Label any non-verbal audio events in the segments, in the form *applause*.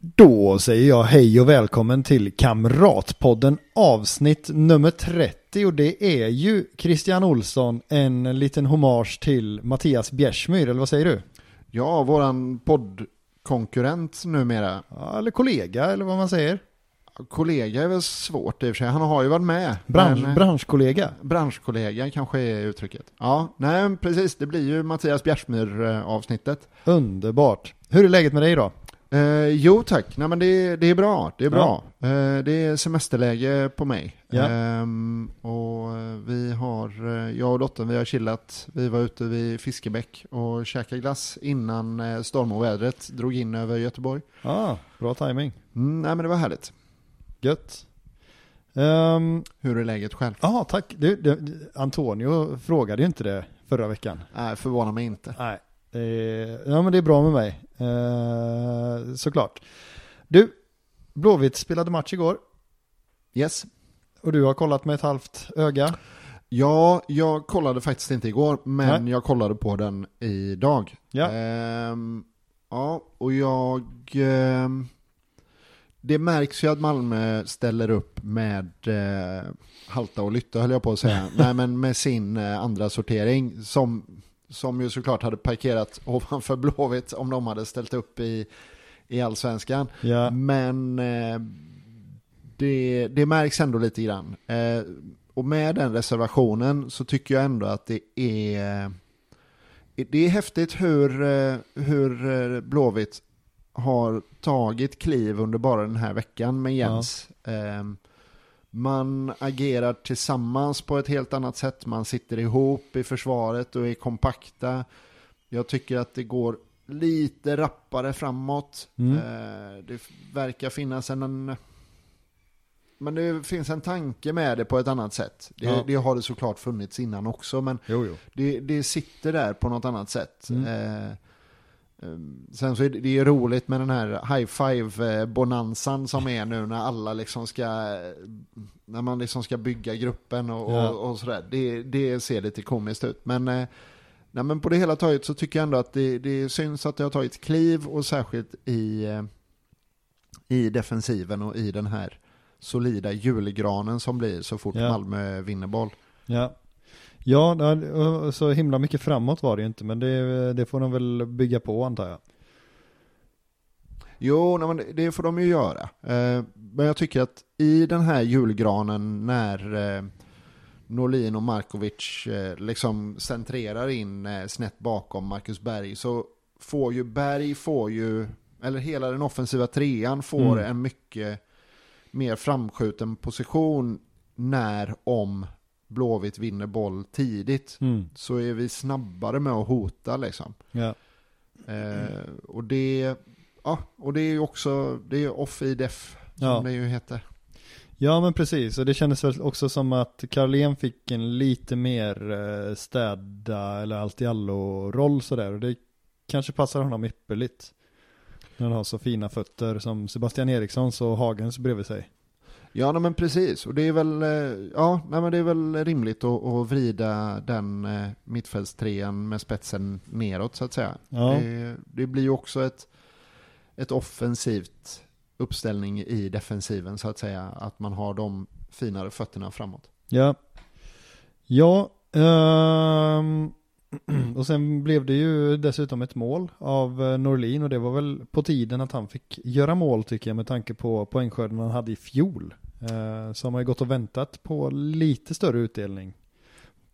Då säger jag hej och välkommen till Kamratpodden avsnitt nummer 30 och det är ju Christian Olsson en liten hommage till Mattias Bjärsmyr, eller vad säger du? Ja, våran poddkonkurrent numera. Ja, eller kollega, eller vad man säger. Kollega är väl svårt i och för sig. Han har ju varit med. Bransch, men, eh, branschkollega. branschkollega kanske är uttrycket. Ja, nej precis. Det blir ju Mattias Bjärsmyr eh, avsnittet. Underbart. Hur är läget med dig då? Eh, jo tack, nej men det, det är bra. Det är bra. Eh, det är semesterläge på mig. Ja. Ehm, och eh, vi har, eh, jag och dottern, vi har chillat. Vi var ute vid Fiskebäck och käkade glass innan eh, stormovädret drog in över Göteborg. Ah, bra timing. Mm, nej men det var härligt. Gött. Um, Hur är läget själv? Ja, tack. Du, du, Antonio frågade ju inte det förra veckan. Nej, förvånar mig inte. Nej, ja men det är bra med mig. Eh, såklart. Du, Blåvitt spelade match igår Yes. och du har kollat med ett halvt öga. Ja, jag kollade faktiskt inte igår, men Nej. jag kollade på den idag. Ja. Ehm, ja, och jag... ehm, det märks ju att Malmö ställer upp med eh, halta och lytta höll jag på att säga. *laughs* Nej men med sin eh, andra sortering som, som ju såklart hade parkerat *laughs* ovanför Blåvitt om de hade ställt upp i, i allsvenskan. Ja, Men eh, det, det märks ändå lite grann. Eh, och med den reservationen så tycker jag ändå att det är det är häftigt hur, eh, hur eh, Blåvitt har tagit kliv under bara den här veckan med Jens. Eh, man agerar tillsammans på ett helt annat sätt. Man sitter ihop i försvaret och är kompakta. Jag tycker att det går lite rappare framåt. Mm. Eh, det verkar finnas en, en... Men det finns en tanke med det på ett annat sätt. Det, Ja. det har det såklart funnits innan också, men jo jo. det, det sitter där på något annat sätt. Mm. Eh, eh, sen så är det, det är roligt med den här high five-bonanzan som är nu när alla liksom ska, när man liksom ska bygga gruppen och, Ja. och, och sådär. Det, det ser lite komiskt ut. Men, eh, nej, men på det hela taget så tycker jag ändå att det, det syns att det har tagit kliv och särskilt i, eh, i defensiven och i den här solida julgranen som blir så fort Ja. Malmö vinner boll. Ja. Ja, så himla mycket framåt var det ju inte, men det, det får de väl bygga på antar jag. Jo, nej, men det- får de ju göra. Eh, men jag tycker att i den här julgranen när eh, Norlin och Markovic eh, liksom centrerar in snett bakom Marcus Berg så får ju Berg, får ju, eller hela den offensiva trean får Mm. en mycket mer framskjuten position när om Blåvitt vinner boll tidigt. Mm. Så är vi snabbare med att hota liksom. Ja. Eh, och det ja, och det är ju också, det är off i def som Ja. det ju heter. ja, men precis. Och det kändes väl också som att Carlén fick en lite mer eh, städa eller allt i allo-roll sådär. Och det kanske passar honom ypperligt. När han har så fina fötter som Sebastian Erikssons och Hagens bredvid sig. Ja, men precis. Och det är väl, eh, ja, nej, men det är väl rimligt att, att vrida den eh, mittfältstrean med spetsen neråt så att säga. Ja. Det, det blir ju också ett, ett offensivt uppställning i defensiven så att säga. Att man har de finare fötterna framåt. Ja. Ja. ehm, *clears throat* och sen blev det ju dessutom ett mål av eh, Norlin och det var väl på tiden att han fick göra mål tycker jag med tanke på poängskörden han hade i fjol. Uh, så har man ju gått och väntat på lite större utdelning.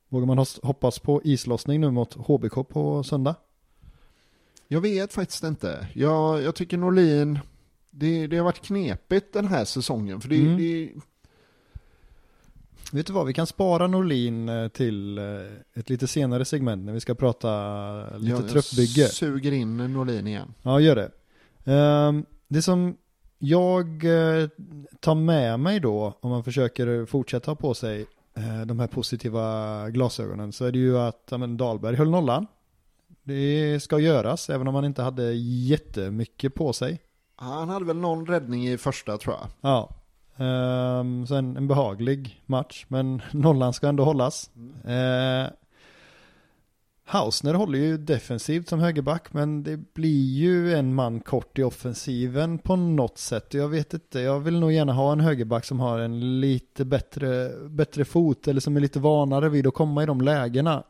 Vågar man hoppas på islossning nu mot HBK på söndag? Jag vet faktiskt inte. Jag, jag tycker Norlin, det, det har varit knepigt den här säsongen. För det, Mm. det, Vet du vad, vi kan spara Norlin eh, till eh, ett lite senare segment när vi ska prata lite jag, truppbygge. jag suger in Norlin igen. Ja, gör det. Ehm, det som jag eh, tar med mig då, om man försöker fortsätta ha på sig eh, de här positiva glasögonen, så är det ju att ja, men Dahlberg höll nollan. Det ska göras, även om han inte hade jättemycket på sig. Han hade väl någon räddning i första tror jag. Ja. Um, sen en behaglig match, men *laughs* nollan ska ändå hållas. Uh, Hausner håller ju defensivt som högerback, men det blir ju en man kort i offensiven på något sätt. Jag vet inte, jag vill nog gärna ha en högerback som har en lite bättre, bättre fot, eller som är lite vanare vid att komma i de lägena.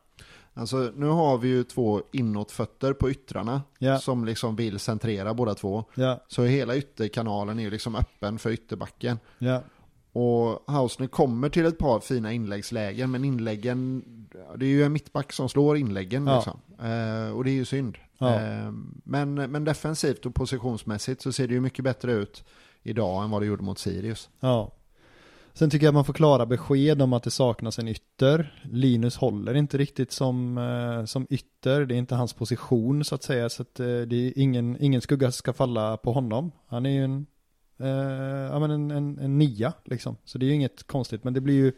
Alltså nu har vi ju två inåtfötter på yttrarna Ja. som liksom vill centrera båda två. Ja, Så hela ytterkanalen är ju liksom öppen för ytterbacken. ja, Och Hausner kommer till ett par fina inläggslägen, men inläggen, det är ju en mittback som slår inläggen Ja. liksom. Eh, och det är ju synd. Ja. Eh, men, men defensivt och positionsmässigt så ser det ju mycket bättre ut idag än vad det gjorde mot Sirius. ja. Sen tycker jag att man får klara besked om att det saknas en ytter. Linus håller inte riktigt som, eh, som ytter. Det är inte hans position så att säga. Så att eh, det är ingen, ingen skugga ska falla på honom. Han är ju en, eh, ja, men en, en, en nia liksom. Så det är ju inget konstigt. Men det blir ju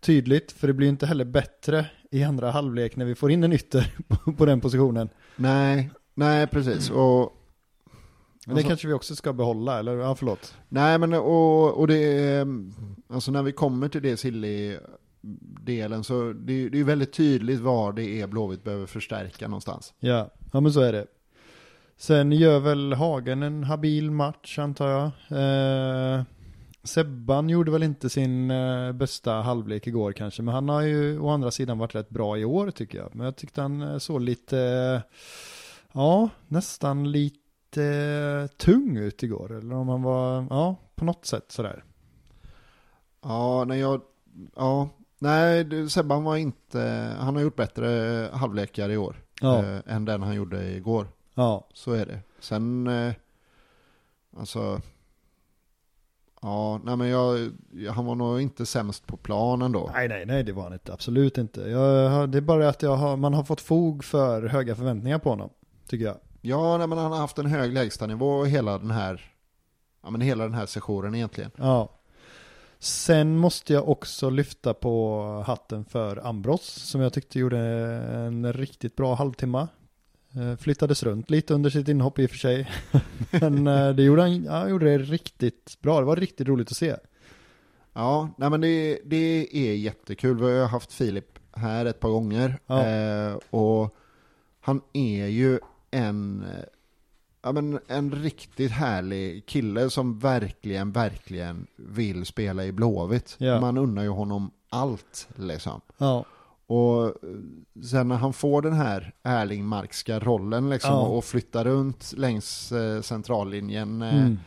tydligt. För det blir ju inte heller bättre i andra halvlek när vi får in en ytter *laughs* på, på den positionen. Nej, nej precis. Och, Men det Alltså- kanske vi också ska behålla, eller? Ja, förlåt. nej men och, och det är, alltså när vi kommer till det silly delen så det, är- det är ju väldigt tydligt var det är Blåvitt behöver förstärka någonstans. Ja, ja men så är det. Sen gör väl Hagen en habil match antar jag. Eh, Sebban gjorde väl inte sin eh, bästa halvlek igår kanske, men han har ju å andra sidan varit rätt bra i år tycker jag. Men jag tyckte han eh, såg lite, eh, ja, nästan lite tung ut igår. Eller om han var, ja, på något sätt sådär. Ja, när jag, ja, nej, Sebban var inte, han har gjort bättre halvlekar i år Ja, eh, än den han gjorde igår. Ja, Så är det. Sen, eh, alltså, ja, nej men jag, han var nog inte sämst på planen då. nej, nej, nej, det var han inte, absolut inte. Jag, det är bara att jag har, man har fått fog för höga förväntningar på honom, tycker jag. Ja, nej, men han har haft en hög lägstanivå hela den här, ja men hela den här sessionen egentligen. Ja. Sen måste jag också lyfta på hatten för Ambros som jag tyckte gjorde en riktigt bra halvtimme. Eh, Flyttades runt lite under sitt inhopp i och för sig. *laughs* Men eh, det gjorde han, ja, han gjorde det riktigt bra. Det var riktigt roligt att se. Ja, nej men det, det är jättekul. Vi har haft Filip här ett par gånger. Ja. Eh, och han är ju en, ja men en riktigt härlig kille som verkligen, verkligen vill spela i Blåvitt. Ja. Man unnar ju honom allt liksom. Ja, Och eh, sen när han får den här Erlingmarkska rollen liksom Ja. och flyttar runt längs eh, centrallinjen. Eh, mm.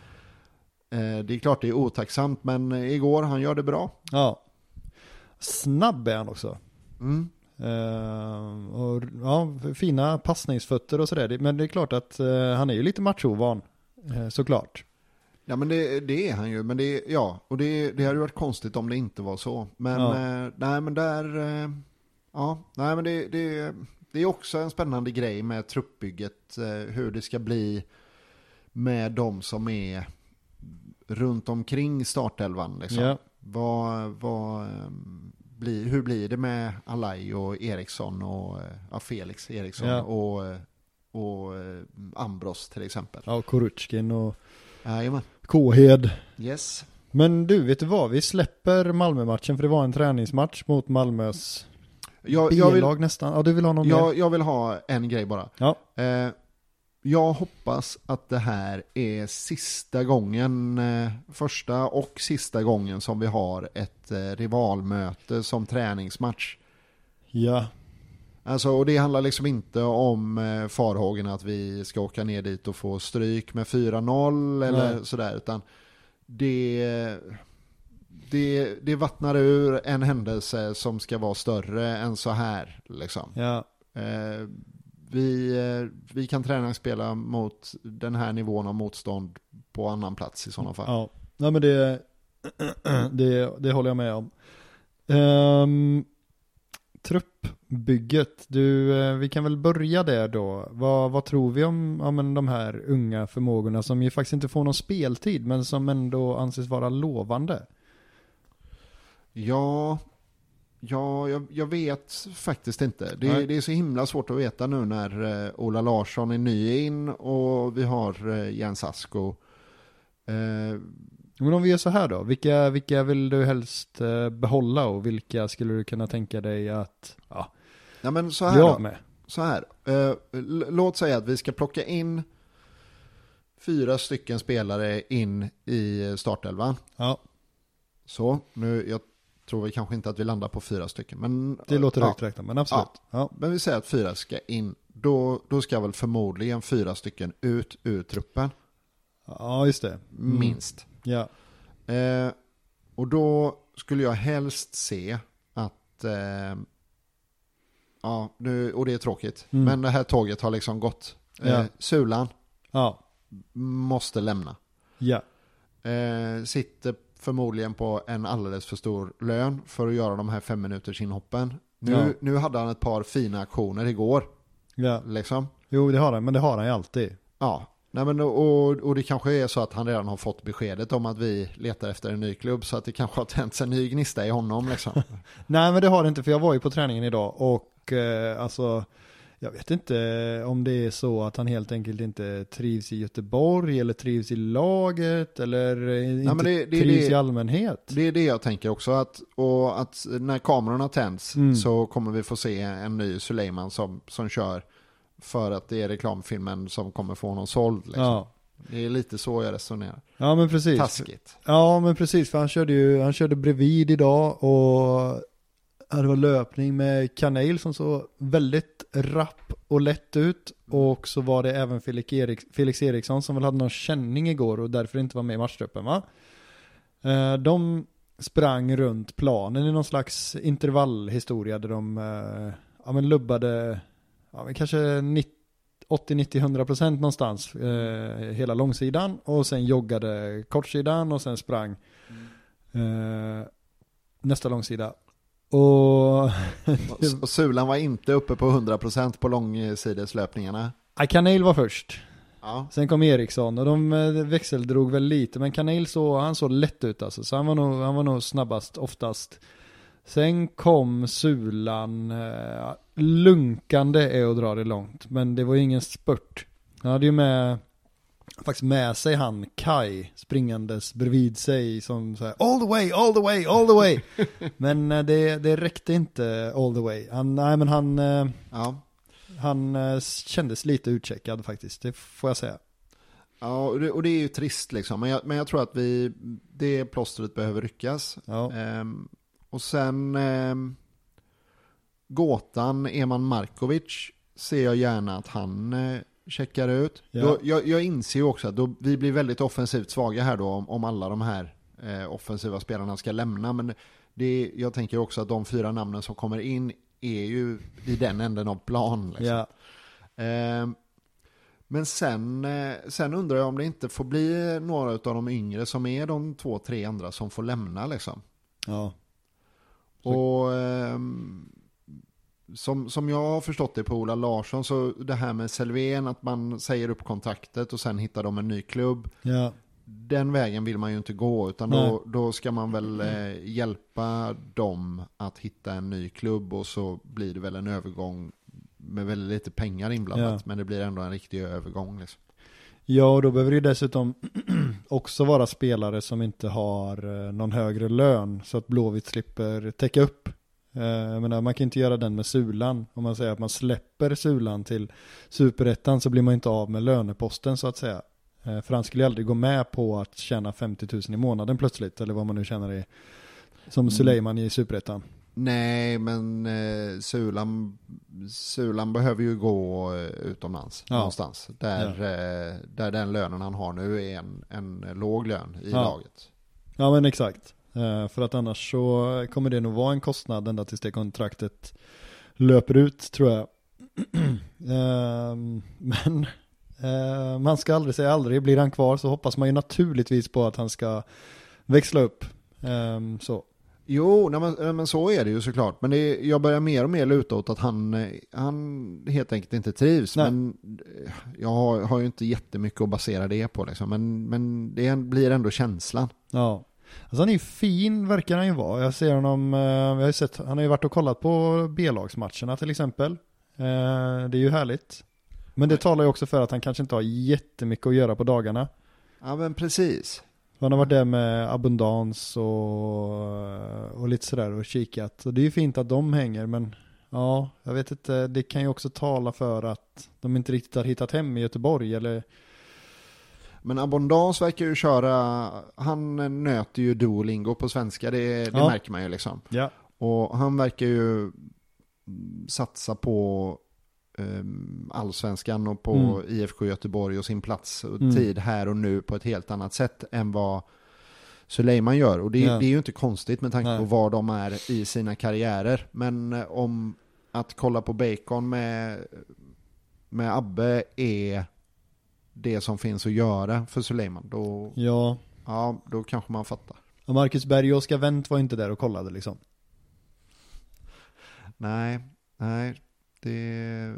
eh, det är klart det är otacksamt men igår han gör det bra. ja. Snabb är han också. Mm. Eh, och, ja, fina passningsfötter och sådär. Men det är klart att han är ju lite machovan. Såklart. Ja men det, det är han ju, men det, ja, och det, det hade ju varit konstigt om det inte var så. Men, Ja. eh, nej men där, eh, ja, nej men det, det, det är också en spännande grej med truppbygget, eh, hur det ska bli med de som är runt omkring startelvan liksom. Ja. Vad, vad, ehm, blir, hur blir det med Alai och Eriksson och eh, ja, Felix Eriksson Ja. och, eh, och eh, Ambros till exempel? Ja, Korutjkin och Jajamän. Kåhed. Yes. Men du, vet du vad? Vi släpper Malmö-matchen för det var en träningsmatch mot Malmös Jag, jag, vill, B-lag nästan. Ja, du vill ha någon mer? jag, jag vill ha en grej bara. Ja. Eh, jag hoppas att det här är sista gången, eh, första och sista gången som vi har ett eh, rivalmöte som träningsmatch. Ja. Alltså, och det handlar liksom inte om eh, farhågorna att vi ska åka ner dit och få stryk med 4-0 eller Nej. sådär, utan det, det, det vattnar ur en händelse som ska vara större än så här. Liksom. Ja. Eh, vi, eh, vi kan träningsspela mot den här nivån av motstånd på annan plats i sådana fall. Ja. Nej men det, *clears throat* det, det håller jag med om. Ehm, truppbygget. Du, eh, vi kan väl börja där då. Vad, vad tror vi om ja, men de här unga förmågorna som ju faktiskt inte får någon speltid men som ändå anses vara lovande? Ja, ja jag, jag vet faktiskt inte. Det, det är så himla svårt att veta nu när eh, Ola Larsson är ny in och vi har eh, Jens Asko. Eh, Men om vi gör så här då, vilka, vilka vill du helst eh, behålla och vilka skulle du kunna tänka dig att ja, ja, men så bli här, av då, med? så här. Eh, låt säga att vi ska plocka in fyra stycken spelare in i startelvan. Ja, Så, nu, jag tror vi kanske inte att vi landar på fyra stycken. Men, det låter ja, högt räknat, men absolut. Ja. Men vi säger att fyra ska in. Då, då ska väl förmodligen fyra stycken ut ur truppen. ja, just det. Mm. Minst. Ja, Eh, och då skulle jag helst se att... Eh, ja, nu, och det är tråkigt. Mm. Men det här tåget har liksom gått. Eh, Ja. Sulan ja, måste lämna. ja, Eh, sitter förmodligen på en alldeles för stor lön för att göra de här fem minuters inhoppen. Nu, Ja. nu hade han ett par fina aktioner igår. ja. Liksom. Jo, det har han, men det har han ju alltid. Ja, Nej, men, och, och det kanske är så att han redan har fått beskedet om att vi letar efter en ny klubb. Så att det kanske har tänts en ny gnista i honom. Liksom. *laughs* Nej, men det har det inte, för jag var ju på träningen idag och eh, alltså jag vet inte om det är så att han helt enkelt inte trivs i Göteborg eller trivs i laget eller eh, inte men det- det- trivs det- i allmänhet. Det är det jag tänker också. Att, och att när kamerorna tänds Mm. så kommer vi få se en ny Suleiman som, som kör. För att det är reklamfilmen som kommer få honom såld. Liksom. Ja. Det är lite så jag resonerar. ja, men precis. Taskigt. Ja, men precis, för han körde ju, han körde bredvid idag och ja, det var löpning med Kanel som såg väldigt rapp och lätt ut. Och så var det även Felix, Erik, Felix Eriksson som väl hade någon känning igår och därför inte var med i matchtruppen va? Eh, De sprang runt planen i någon slags intervallhistoria där de eh, ja, men lubbade ja, men kanske 90 80-90-100% procent någonstans eh, hela långsidan och sen joggade kortsidan och sen sprang eh, nästa långsida. Och Och, Sulan var inte uppe på 100% på långsideslöpningarna. Kanel var först. Ja. Sen kom Eriksson och de eh, växeldrog väl lite men Kanel så, han såg lätt ut alltså så han var nog, han var nog snabbast oftast. Sen kom Sulan, eh, lunkande är att dra det långt men det var ju ingen spurt. Han hade ju med, faktiskt med sig han Kai springandes bredvid sig som så här, all the way, all the way, all the way. *laughs* men eh, det, det räckte inte all the way. Han, nej men han, eh, Ja. han eh, kändes lite utcheckad faktiskt, det får jag säga. Ja, och det, och det är ju trist liksom. Men jag, men jag tror att vi, det plåstret behöver ryckas. Ja. Ehm, och sen ehm, gåtan Eman Markovic ser jag gärna att han checkar ut. Ja. Då, jag, jag inser ju också att då, vi blir väldigt offensivt svaga här då om, om alla de här eh, offensiva spelarna ska lämna. Men det, jag tänker också att de fyra namnen som kommer in är ju i den änden av plan. Liksom. Ja. Ehm, Men sen, eh, sen undrar jag om det inte får bli några av de yngre som är de två, tre andra som får lämna liksom. Ja. Och ehm, som, som jag har förstått det på Ola Larsson så det här med Selvén att man säger upp kontraktet och sen hittar de en ny klubb. Ja. Den vägen vill man ju inte gå utan Nej. då, då ska man väl eh, hjälpa dem att hitta en ny klubb och så blir det väl en övergång med väldigt lite pengar inblandat Ja. men det blir ändå en riktig övergång. Liksom. Ja, och då behöver det ju dessutom *clears throat* också vara spelare som inte har eh, någon högre lön så att Blåvitt slipper täcka upp. Eh, Jag menar, man kan inte göra den med Sulan. Om man säger att man släpper Sulan till Superettan så blir man inte av med löneposten så att säga. Eh, För han skulle aldrig gå med på att tjäna 50 000 i månaden plötsligt, eller vad man nu tjänar i, som Mm. Suleiman i Superettan. Nej, men eh, Sulan, Sulan behöver ju gå eh, utomlands Ja. någonstans. Där, eh, där den lönen han har nu är en, en låg lön i Ja. laget. Ja men exakt. Eh, För att annars så kommer det nog vara en kostnad ända tills det kontraktet löper ut tror jag. *clears throat* Ehm, Men eh, man ska aldrig säga aldrig. Blir han kvar så hoppas man ju naturligtvis på att han ska växla upp. Ehm, Så. Jo, nej men, nej men så är det ju såklart. Men det, jag börjar mer och mer luta åt att han, eh, han helt enkelt inte trivs. Nej. Men eh, jag har, har ju inte jättemycket att basera det på liksom. Men, men det blir ändå känslan. Ja. Alltså han är ju fin, verkar han ju vara. Jag ser honom, eh, jag har ju sett, han har ju varit och kollat på B-lagsmatcherna till exempel. Eh, det är ju härligt. Men det talar ju också för att han kanske inte har jättemycket att göra på dagarna. Ja men precis. Han har varit där med abundans och, och lite sådär och kikat. Och det är ju fint att de hänger men ja, jag vet inte, det kan ju också tala för att de inte riktigt har hittat hem i Göteborg eller Men Abondans verkar ju köra, han nöter ju Duolingo på svenska, det, det Ja. märker man ju liksom. ja. Och han verkar ju satsa på um, allsvenskan och på Mm. IFK Göteborg och sin plats och Mm. tid här och nu på ett helt annat sätt än vad Suleiman gör. Och det, Ja. det är ju inte konstigt med tanke Nej. på var de är i sina karriärer. Men eh, om att kolla på Bacon med, med Abbe är det som finns att göra för Suleiman, då, Ja, ja, då kanske man fattar. och Marcus Berg och Oskar Wendt var inte där och kollade liksom. Nej, nej, det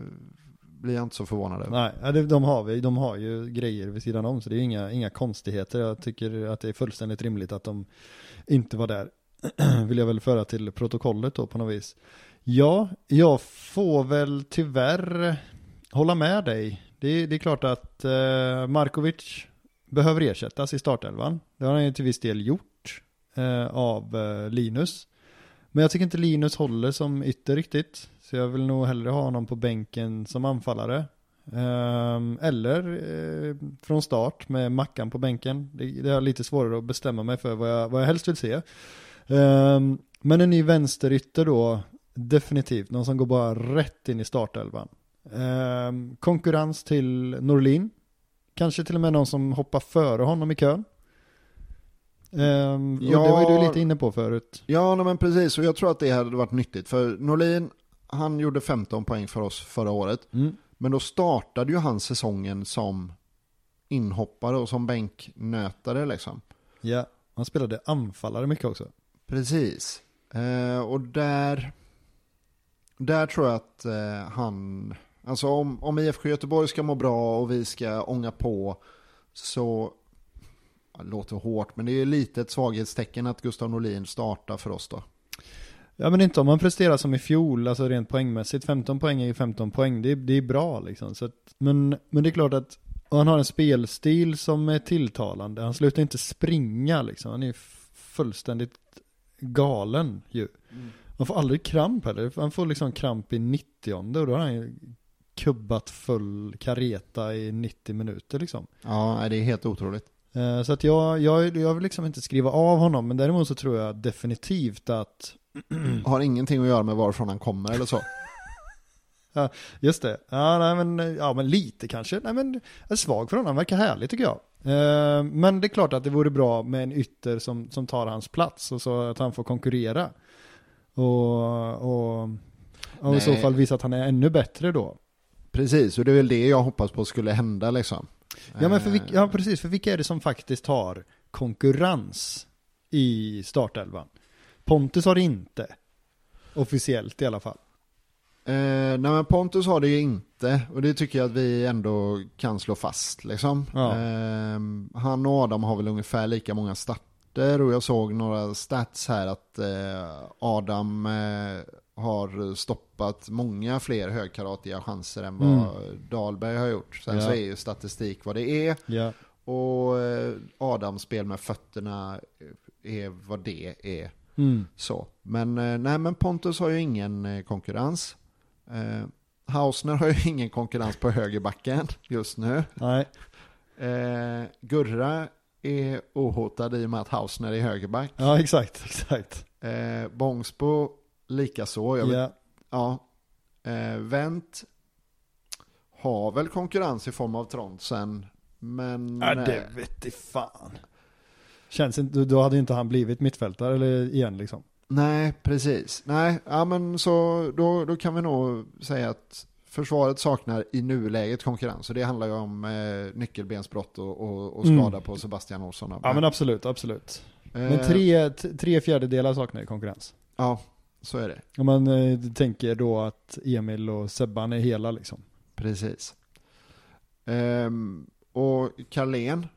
blir jag inte så förvånad över. Nej, de, har vi, de har ju grejer vid sidan om så det är inga, inga konstigheter. Jag tycker att det är fullständigt rimligt att de inte var där. *clears throat* Vill jag väl föra till protokollet då på något vis. Ja, jag får väl tyvärr hålla med dig. Det, det är klart att eh, Markovic behöver ersättas i startelvan. Det har han ju till viss del gjort eh, av eh, Linus. Men jag tycker inte Linus håller som ytter riktigt. Så jag vill nog hellre ha honom på bänken som anfallare. Ehm, eller eh, från start med Mackan på bänken. Det, det är lite svårare att bestämma mig för vad jag, vad jag helst vill se. Ehm, men en ny vänsterytter då, definitivt. Någon som går bara rätt in i startelvan. Ehm, konkurrens till Norlin. Kanske till och med någon som hoppar före honom i kön. Ehm, och Ja. det var ju du lite inne på förut. Ja, men precis. Och jag tror att det hade varit nyttigt. För Norlin, han gjorde 15 poäng för oss förra året. Mm. Men då startade ju han säsongen som inhoppare och som bänknötare liksom. Ja, han spelade anfallare mycket också. Precis. Eh, och där, där tror jag att eh, han, alltså om, om IFK Göteborg ska må bra och vi ska ånga på så, det låter hårt, men det är lite ett svaghetstecken att Gustav Norlin startar för oss då. Ja men inte om man presterar som i fjol, alltså rent poängmässigt. 15 poäng är ju 15 poäng, det är, det är bra liksom. Så att, men, men det är klart att och han har en spelstil som är tilltalande. Han slutar inte springa liksom. Han är ju fullständigt galen ju. Man får aldrig kramp heller. Han får liksom kramp i 90 och då har han ju kubbat full kareta i 90 minuter liksom. Ja, det är helt otroligt. Eh, Så att jag, jag, jag vill liksom inte skriva av honom, men däremot så tror jag definitivt att *clears throat* Har ingenting att göra med varifrån han kommer eller så. *laughs* Just det. Ja, nej, men, ja, men lite kanske. Nej, men är svag för honom. Han verkar härlig tycker jag. Eh, men det är klart att det vore bra med en ytter som, som tar hans plats och så att han får konkurrera. Och, och, och i så fall visa att han är ännu bättre då. Precis, och det är väl det jag hoppas på skulle hända liksom. Ja, men för Eh, vilka, ja, precis. För vilka är det som faktiskt har konkurrens i startelvan? Pontus har det inte. Officiellt i alla fall. Eh, nej men Pontus har det ju inte och det tycker jag att vi ändå kan slå fast liksom. Ja. Eh, han och Adam har väl ungefär lika många starter och jag såg några stats här att eh, Adam eh, har stoppat många fler högkaratiga chanser än vad Mm. Dahlberg har gjort. Sen Ja. så är ju statistik vad det är Ja. och eh, Adams spel med fötterna är vad det är. Mm. Så. Men, eh, nej, men Pontus har ju ingen eh, konkurrens. Eh, Hausner har ju *laughs* ingen konkurrens på högerbacken just nu. Nej. *laughs* Eh, Gurra är ohotad i och med att Hausner är högerback. Ja, exakt. *laughs* Exakt. Eh, Bångsbo likaså. Jag vet- Ja. Ja. Eh, Wendt har väl konkurrens i form av Trondsen. Men... Ja, det eh, vet i fan. Känns inte, då hade inte han blivit mittfältare eller igen liksom. Nej, precis. Nej, ja, men så då, då kan vi nog säga att försvaret saknar i nuläget konkurrens. Och det handlar ju om eh, nyckelbensbrott och, och, och Mm. skada på Sebastian Olsson. Ja men absolut, absolut. Men Eh, tre, tre fjärdedelar saknar ju konkurrens. Ja, så är det. Om man eh, tänker då att Emil och Sebban är hela liksom. Precis. Ehm, och Carlén,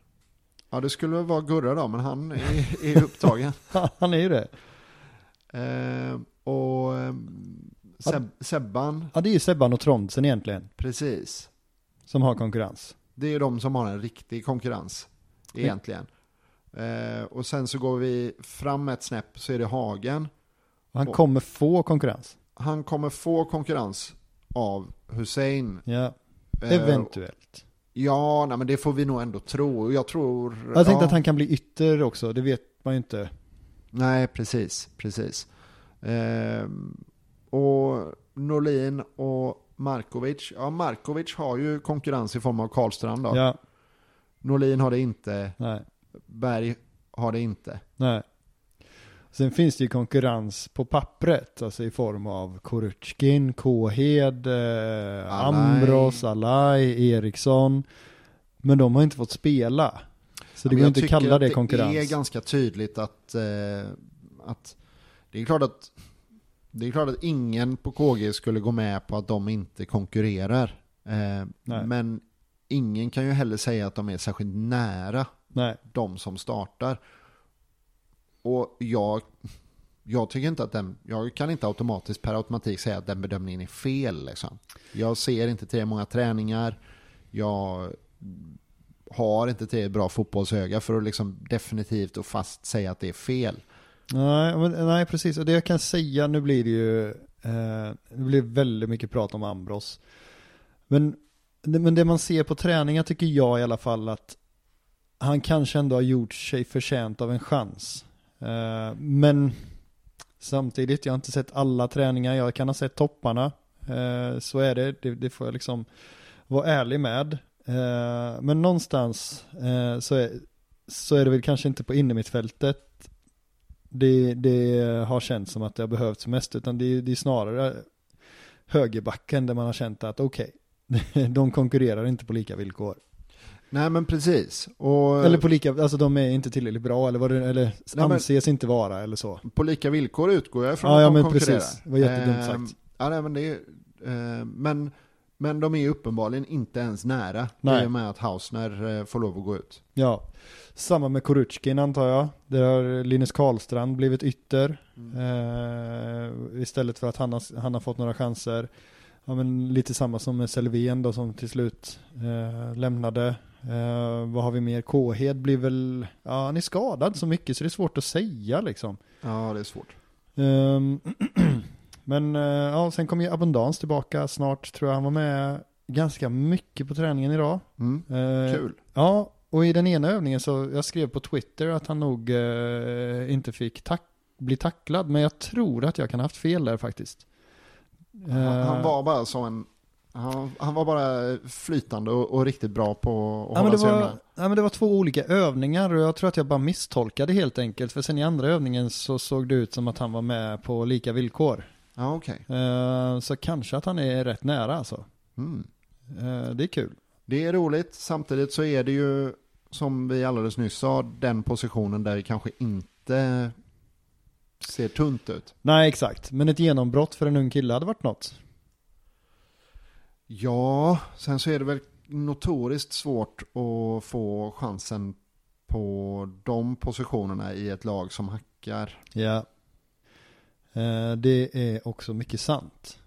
ja det skulle vara Gurra då, men han är, är *laughs* upptagen. Han är ju det. Ehm, och ehm, Seb, Sebban, Ja det är ju Sebban och Trondsen egentligen. precis. Som har konkurrens. Det är de som har en riktig konkurrens, egentligen. Ehm, och sen så går vi fram ett snäpp så är det Hagen. Han kommer få konkurrens. Han kommer få konkurrens av Hussein. Ja, Ehm, eventuellt. Ja, nej, men det får vi nog ändå tro. Jag tror... Jag tänkte ja. att han kan bli ytter också, det vet man ju inte. Nej, precis, precis. Ehm, och Norlin och Markovic. Ja, Markovic har ju konkurrens i form av Karlstrand då. Ja, Norlin har det inte. nej, Berg har det inte. nej. Sen finns det ju konkurrens på pappret, alltså i form av Korutjkin, Kåhed, eh. Ambros, Alai, Eriksson. Men de har inte fått spela. Så det Men går inte att kalla att det konkurrens. Det är ganska tydligt att, eh, att det är klart att det är klart att ingen på KG skulle gå med på att de inte konkurrerar. Eh, men ingen kan ju heller säga att de är särskilt nära Nej, de som startar. Och jag, jag tycker inte att den, jag kan inte automatiskt per automatik säga att den bedömningen är fel. Liksom. Jag ser inte tillräckligt många träningar. Jag har inte tillräckligt bra fotbollsöga för att liksom definitivt och fast säga att det är fel. nej, men, nej precis. Och det jag kan säga, nu blir det ju, eh, det blir väldigt mycket prat om Ambros. Men, men det man ser på träningar tycker jag i alla fall att han kanske ändå har gjort sig förtjänt av en chans. Eh, men samtidigt, jag har inte sett alla träningar, jag kan ha sett topparna. Eh, så är det, det, det får jag liksom vara ärlig med. Eh, men någonstans så, är, så är det väl kanske inte på innermittfältet det, det har känts som att det har behövts mest, utan det, det är snarare högerbacken där man har känt att okej, *laughs* de konkurrerar inte på lika villkor. Nej men precis. Och Eller på lika, alltså de är inte tillräckligt bra eller vad det, eller men- anses inte vara eller så. på lika villkor utgår jag ifrån Ja, att ja, de men konkurrerar. precis. Det var jättedumt Ehm, sagt. Ja, nej, men, det är, eh, men, men de är uppenbarligen inte ens nära. Nej. I och med att Hausner eh, får lov att gå ut. Ja. Samma med Korutjkin antar jag. Där har Linus Karlstrand blivit ytter. Eh, istället för att han har, han har fått några chanser. Ja, men lite samma som med Selvén då som till slut eh, lämnade. Eh, vad har vi mer? Kåhed blir väl, ja han är skadad så mycket så det är svårt att säga liksom. Ja, det är svårt. Ehm, *clears throat* men eh, ja, sen kommer ju Abundans tillbaka snart tror jag. Han var med ganska mycket på träningen idag. Mm. Eh, Kul. Ja, och i den ena övningen så, jag skrev på Twitter att han nog inte fick tack, bli tacklad, men jag tror att jag kan ha haft fel där faktiskt. Han, han var bara som en... Han, han var bara flytande och, och riktigt bra på att ja, hålla det sig var, undan. ja, men det var två olika övningar och jag tror att jag bara misstolkade helt enkelt. För sen i andra övningen så såg det ut som att han var med på lika villkor. Ja, okej. Eh, så kanske att han är rätt nära alltså. Mm. Eh, det är kul. Det är roligt. Samtidigt så är det ju, som vi alldeles nyss sa, den positionen där det kanske inte ser tunt ut. Nej, exakt. Men ett genombrott för en ung kille hade varit något. Ja, sen så är det väl notoriskt svårt att få chansen på de positionerna i ett lag som hackar. Ja. Eh, det är också mycket sant.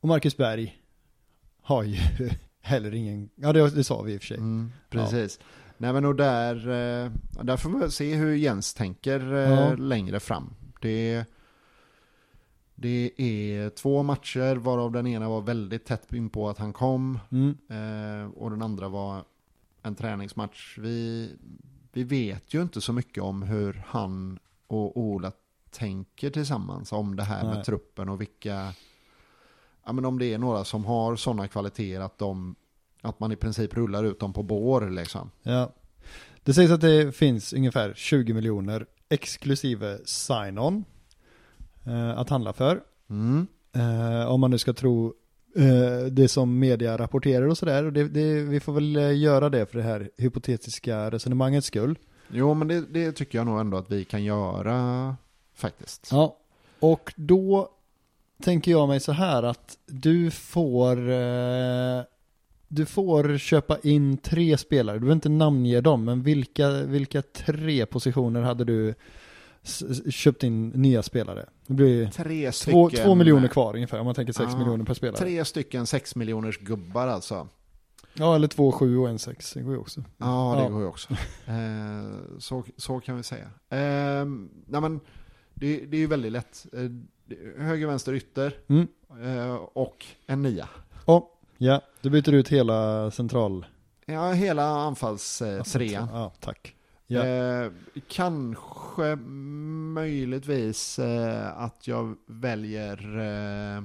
Och Marcus Berg har ju *laughs* heller ingen, ja det, det sa vi i och för sig. Mm, precis. Nej men och där, eh, där får väl se hur Jens tänker eh, Ja. längre fram. Det, det är två matcher varav den ena var väldigt tätt in på att han kom. Mm. Eh, och den andra var en träningsmatch. Vi, vi vet ju inte så mycket om hur han och Ola tänker tillsammans om det här Nej. med truppen och vilka, ja men om det är några som har sådana kvaliteter att de, att man i princip rullar ut dem på bår liksom. Ja. Det sägs att det finns ungefär 20 miljoner exklusive sign-on att handla för. Mm. Eh, om man nu ska tro eh, det som media rapporterar och sådär. Och det, det, vi får väl eh, göra det för det här hypotetiska resonemangets skull. Jo, men det, det tycker jag nog ändå att vi kan göra faktiskt. Ja, och då tänker jag mig så här att du får eh, du får köpa in tre spelare, du behöver inte namnge dem, men vilka, vilka tre positioner hade du köpt in nya spelare? Det blir Tre två, stycken, två miljoner kvar ungefär, om man tänker sex Ja, miljoner per spelare. Tre stycken sex miljoners gubbar alltså. Ja, eller två, sju och en sex, det går ju också. Ja, det Ja. går ju också. *laughs* Eh, så, så kan vi säga. Eh, nej men, det, det är ju väldigt lätt. Eh, höger, vänster, ytter Mm. eh, och en nia. Ja, ja, du byter ut hela central... Ja, hela anfallstrean. Ja, tack. Ja. Eh, kanske möjligtvis eh, att jag väljer eh,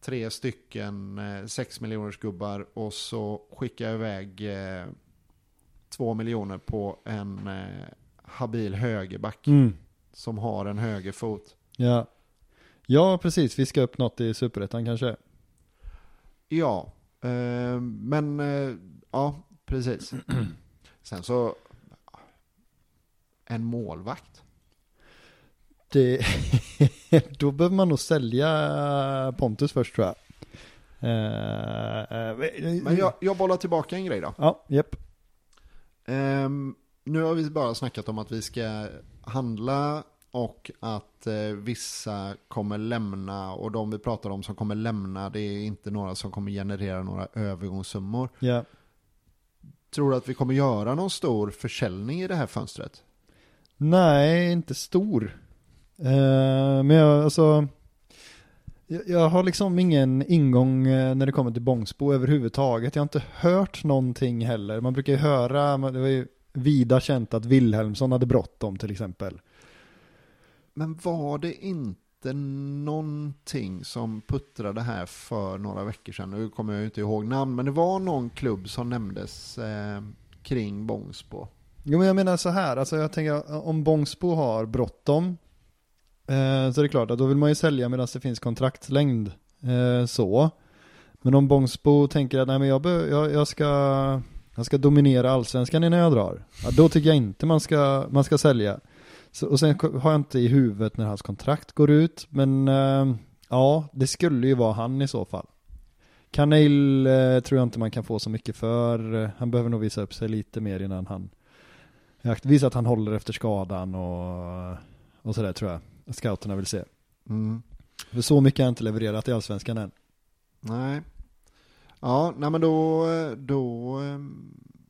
tre stycken eh, sex miljoners gubbar och så skickar jag iväg eh, två miljoner på en eh, habil högerback Mm. som har en högerfot. Ja. ja, precis. Fiska upp något i superettan kanske. Ja, eh, men ja, precis. *clears throat* Sen så, en målvakt. Det, *laughs* då behöver man nog sälja Pontus först tror jag. Eh, eh, Men jag, jag bollar tillbaka en grej då. Ja, japp. Ehm, nu har vi bara snackat om att vi ska handla och att eh, vissa kommer lämna och de vi pratar om som kommer lämna det är inte några som kommer generera några övergångssummor. Ja. Tror du att vi kommer göra någon stor försäljning i det här fönstret? Nej, inte stor. Eh, men jag, alltså, jag, jag har liksom ingen ingång eh, när det kommer till Bångsbo överhuvudtaget. Jag har inte hört någonting heller. Man brukar ju höra, det var ju vida känt att Wilhelmsson hade bråttom till exempel. Men var det inte någonting som puttrade här för några veckor sedan? Nu kommer jag ju inte ihåg namn, men det var någon klubb som nämndes eh, kring Bångsbo. Jo men jag menar så här, alltså jag tänker om Bångsbo har bråttom eh, så är det klart att då vill man ju sälja medan det finns kontraktslängd eh, så. Men om Bångsbo tänker att nej men jag, be, jag, jag, ska, jag ska dominera allsvenskan innan jag drar. Ja, då tycker jag inte man ska, man ska sälja. Så, och sen har jag inte i huvudet när hans kontrakt går ut, men eh, ja, det skulle ju vara han i så fall. Kanel eh, tror jag inte man kan få så mycket för. Han behöver nog visa upp sig lite mer innan han visar att han håller efter skadan och, och sådär tror jag. Scouterna vill se. Mm. För så mycket har jag inte levererat i allsvenskan än. Nej. Ja, nej men då, då, eh,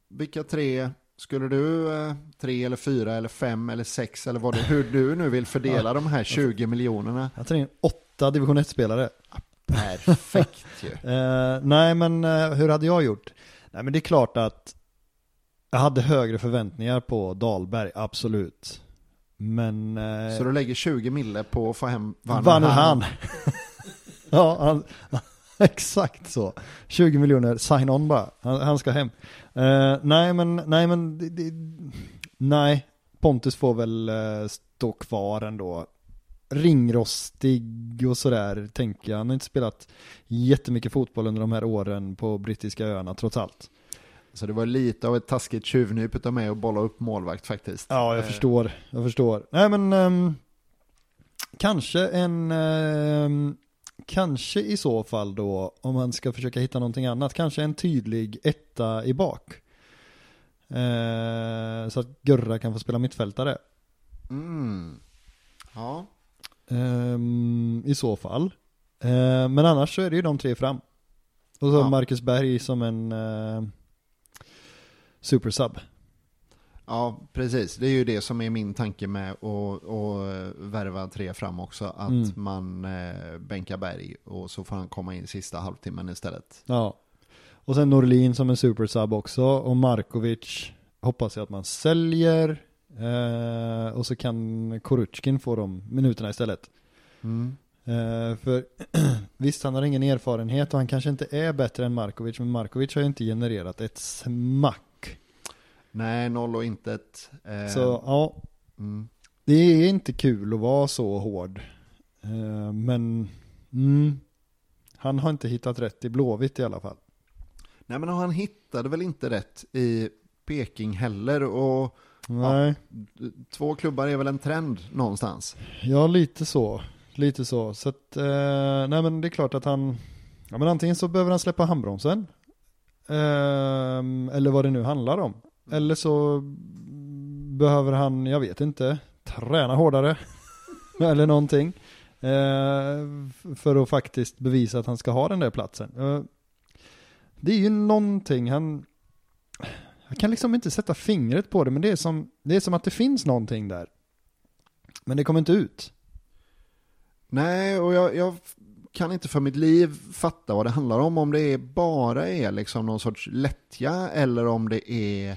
vilka tre skulle du, eh, tre eller fyra eller fem eller sex eller vad det, hur du nu vill fördela de här 20 miljonerna? Jag tar in åtta division 1-spelare. Perfekt ju. *laughs* Eh, nej men eh, hur hade jag gjort? Nej men det är klart att jag hade högre förväntningar på Dahlberg, absolut. Men... Eh, Så du lägger 20 mille på att få hem vann han. *laughs* ja, han, *laughs* exakt så. 20 miljoner, sign on bara. Han, han ska hem. Eh, nej men, nej men, det, det, nej. Pontus får väl eh, stå kvar ändå. Ringrostig och sådär tänker jag. Han har inte spelat jättemycket fotboll under de här åren på brittiska öarna trots allt. Så det var lite av ett taskigt tjuvnyp av mig att bolla upp målvakt faktiskt. Ja, jag Eh, förstår. Jag förstår. Nej, men ehm, kanske en, ehm, kanske i så fall då, om man ska försöka hitta någonting annat, kanske en tydlig etta i bak. Eh, så att Gurra kan få spela mittfältare. Mm. Ja, Ehm, I så fall. Eh, men annars så är det ju de tre fram. Och så Ja. Marcus Berg som en uh, supersub. ja, precis. Det är ju det som är min tanke med att att värva tre fram också. Att Mm. man eh, bänkar Berg och så får han komma in sista halvtimmen istället. Ja. Och sen Norlin som en supersub också. Och Markovic hoppas jag att man säljer. Eh, och så kan Koruchkin få de minuterna istället. Mm. Eh, för *clears throat* visst, han har ingen erfarenhet och han kanske inte är bättre än Markovic. Men Markovic har ju inte genererat ett smack. Nej, noll och intet. Eh, Så ja, mm. det är inte kul att vara så hård. Eh, men mm, han har inte hittat rätt i Blåvitt i alla fall. Nej, men han hittade väl inte rätt i Peking heller. Och Nej, Två klubbar är väl en trend någonstans. ja lite så. Lite så. Så att, eh, nej men det är klart att han, ja men antingen så behöver han släppa handbromsen. Ehm, eller vad det nu handlar om. Mm. Eller så behöver han, jag vet inte, träna hårdare. *laughs* eller någonting. Eh, för att faktiskt bevisa att han ska ha den där platsen. Eh, det är ju någonting, han, jag kan liksom inte sätta fingret på det, men det är som, det är som att det finns någonting där. Men det kommer inte ut. Nej, och jag, jag kan inte för mitt liv fatta vad det handlar om. Om det är bara är liksom någon sorts lättja eller om det är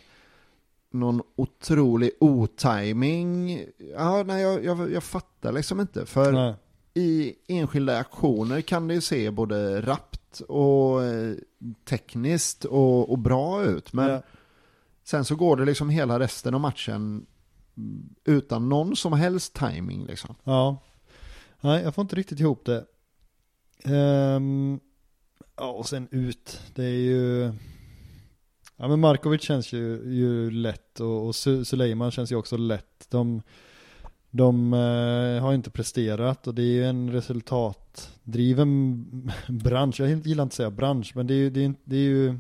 någon otrolig otiming. Ja, nej, jag, jag, jag fattar liksom inte. För Nej. i enskilda aktioner kan det ju se både rappt och eh, tekniskt och, och bra ut. Men Ja. sen så går det liksom hela resten av matchen utan någon som helst timing liksom. Ja. Nej, jag får inte riktigt ihop det. Ehm, ja, och sen ut. Det är ju... Ja, men Markovic känns ju, ju lätt och, och Su- Suleiman känns ju också lätt. De, de eh, har inte presterat och det är ju en resultatdriven *laughs* bransch. Jag gillar inte att säga bransch, men det är ju, det är, inte- det är ju,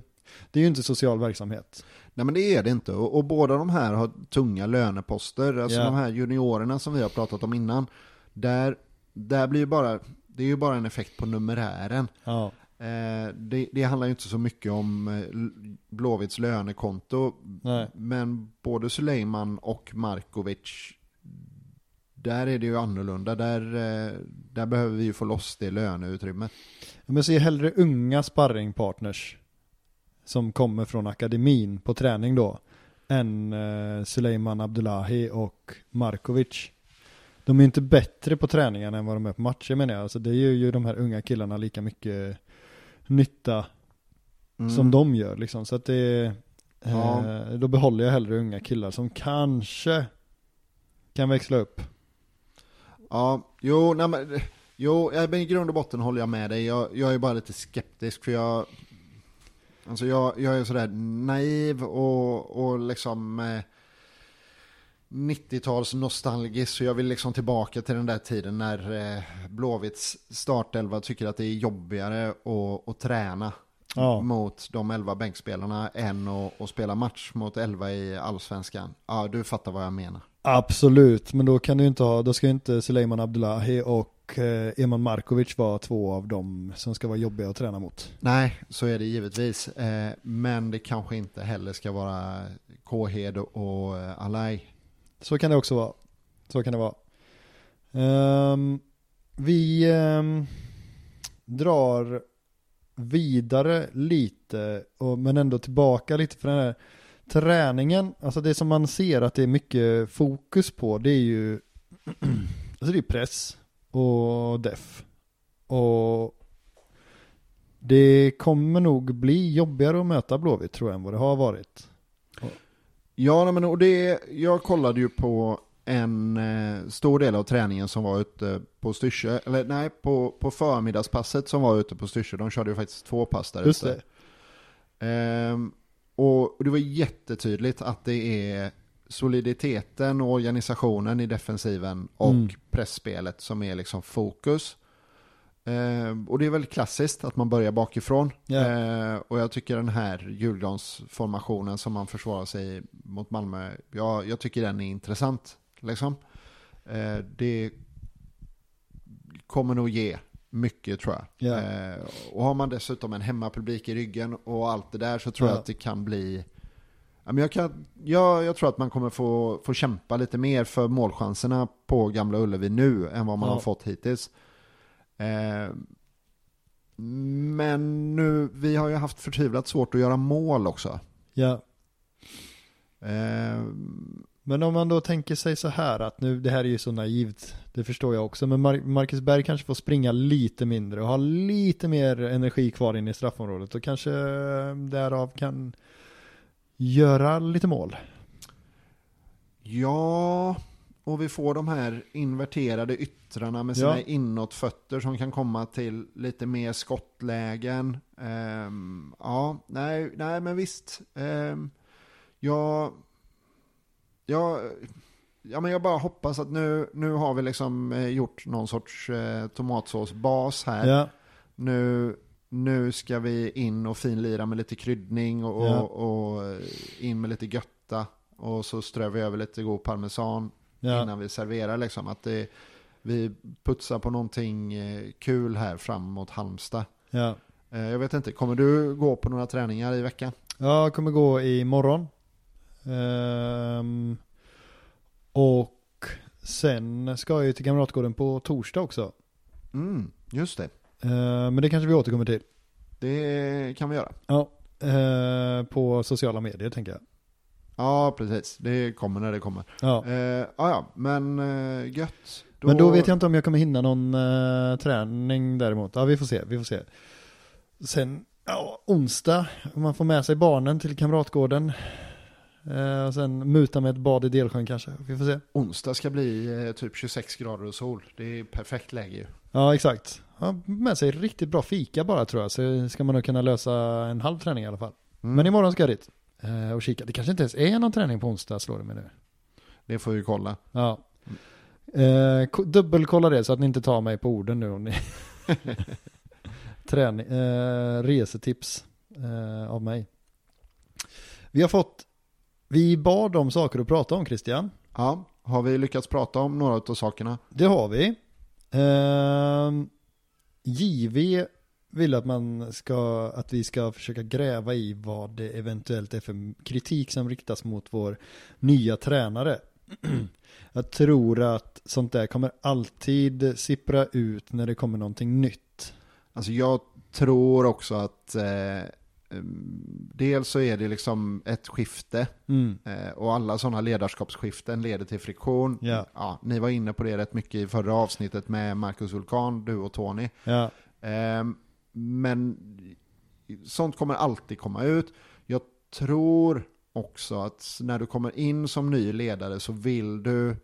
det är ju inte social verksamhet. Nej men det är det inte. Och, och båda de här har tunga löneposter. Alltså Ja. de här juniorerna som vi har pratat om innan. Där, där blir ju bara, det är ju bara en effekt på numerären. Ja. Eh, det, det handlar ju inte så mycket om eh, Blåvitts lönekonto. Nej. Men både Suleiman och Markovic, där är det ju annorlunda. Där, eh, där behöver vi ju få loss det löneutrymmet. Men jag ser hellre unga sparringpartners som kommer från akademin på träning då än Suleiman Abdullahi och Markovic. De är inte bättre på träningen än vad de är på matcher menar jag. Alltså det gör ju de här unga killarna lika mycket nytta Mm. som de gör liksom. Så att det eh, Ja. då behåller jag hellre unga killar som kanske kan växla upp. Ja, jo, nej, men, jo men i grund och botten håller jag med dig. Jag, jag är bara lite skeptisk för jag, alltså jag, jag är sådär naiv och, och liksom eh, 90-tals nostalgisk så jag vill liksom tillbaka till den där tiden när eh, Blåvitts startelva tycker att det är jobbigare att, att träna Ja. mot de 11 bänkspelarna än att, att spela match mot 11 i allsvenskan. Ja, du fattar vad jag menar. Absolut, men då kan du inte ha, då ska inte Suleiman Abdullahi och eh, Eman Markovic vara två av dem som ska vara jobbiga att träna mot. Nej, så är det givetvis. Eh, men det kanske inte heller ska vara Kåhed och Alai. Så kan det också vara. Så kan det vara. Um, vi um, drar vidare lite, och, men ändå tillbaka lite för den här träningen. Alltså det som man ser att det är mycket fokus på, det är ju *clears throat* alltså det är press och def. Och det kommer nog bli jobbigare att möta Blåvitt tror jag än vad det har varit. Ja, men och det, jag kollade ju på en eh, stor del av träningen som var ute på Styrsö, eller nej, på, på förmiddagspasset som var ute på Styrsö. De körde ju faktiskt två pass där Just ute. det. Ehm, och och det var jättetydligt att det är soliditeten och organisationen i defensiven och Mm. pressspelet som är liksom fokus. Ehm, och det är väl klassiskt att man börjar bakifrån. Ja. Ehm, och jag tycker den här julgransformationen som man försvarar sig mot Malmö, ja, jag tycker den är intressant. Liksom. Ehm, det kommer nog ge mycket tror jag. Ja. Eh, och har man dessutom en hemmapublik i ryggen och allt det där så tror Ja. jag att det kan bli... Men jag, kan, jag, jag tror att man kommer få, få kämpa lite mer för målchanserna på Gamla Ullevi nu än vad man Ja. har fått hittills. Eh, men nu, vi har ju haft förtvivlat svårt att göra mål också. Ja, Eh, Men om man då tänker sig så här att nu, det här är ju så naivt, det förstår jag också, men Mar- Marcus Berg kanske får springa lite mindre och ha lite mer energi kvar in i straffområdet och kanske eh, därav kan göra lite mål. Ja, och vi får de här inverterade yttrarna med sina Ja. inåtfötter som kan komma till lite mer skottlägen. Ehm, ja, nej, nej, men visst. Um, jag, jag, ja, men jag bara hoppas att nu, nu har vi liksom eh, gjort någon sorts eh, tomatsåsbas här. Ja, Nu, nu ska vi in och finlira med lite kryddning och, Ja. och, och in med lite götta. Och så strör vi över lite god parmesan ja, innan vi serverar. Liksom. Att det, vi putsar på någonting eh, kul här fram mot Halmstad. ja. Eh, Jag vet inte, kommer du gå på några träningar i veckan? Jag kommer gå imorgon. Ehm, och sen ska jag ju till Kamratgården på torsdag också. Mm, just det. Ehm, men det kanske vi återkommer till. Det kan vi göra. Ja, eh, på sociala medier tänker jag. Ja, precis. Det kommer när det kommer. Ja. Eh, ja, ja, men eh, gött. Men då vet jag inte om jag kommer hinna någon eh, träning däremot. Ja, vi får se, vi får se. Sen, ja, onsdag, om man får med sig barnen till Kamratgården. Eh, och sen muta med ett bad i Delsjön kanske. Vi får se. Onsdag ska bli eh, typ 26 grader och sol. Det är perfekt läge ju. Ja, exakt. Ja, med sig riktigt bra fika bara tror jag. Så ska man nog kunna lösa en halv träning i alla fall. Mm. Men imorgon ska jag dit. Eh, och kika. Det kanske inte ens är någon träning på onsdag, slår det mig nu. Det får vi kolla. Ja. Eh, ko- dubbelkolla det så att ni inte tar mig på orden nu om ni *laughs* Träning, eh, resetips eh, av mig. Vi har fått, vi bad om saker att prata om Christian. Ja, har vi lyckats prata om några av sakerna? Det har vi. Eh, JV vill att man ska, att vi ska försöka gräva i vad det eventuellt är för kritik som riktas mot vår nya tränare. *clears throat* Jag tror att sånt där kommer alltid sippra ut när det kommer någonting nytt. Alltså jag tror också att eh, mm, dels så är det liksom ett skifte Mm. eh, och alla sådana ledarskapsskiften leder till friktion. Ja. ni var inne på det rätt mycket i förra avsnittet med Marcus Vulkan, du och Tony. Ja, Eh, men sånt kommer alltid komma ut. Jag tror också att när du kommer in som ny ledare så vill du,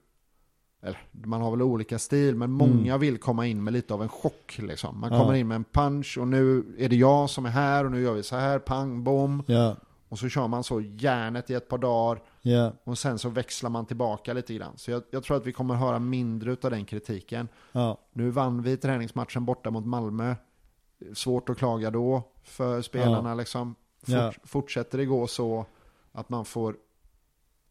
eller man har väl olika stil, men många vill komma in med lite av en chock. Liksom. Man Ja. kommer in med en punch och nu är det jag som är här och nu gör vi så här, pang, bom. ja, Och så kör man så järnet i ett par dagar ja, och sen så växlar man tillbaka lite grann. Så jag, jag tror att vi kommer höra mindre av den kritiken. Nu vann vi träningsmatchen borta mot Malmö. Svårt att klaga då för spelarna liksom. Fort, Ja. Fortsätter det gå så att man får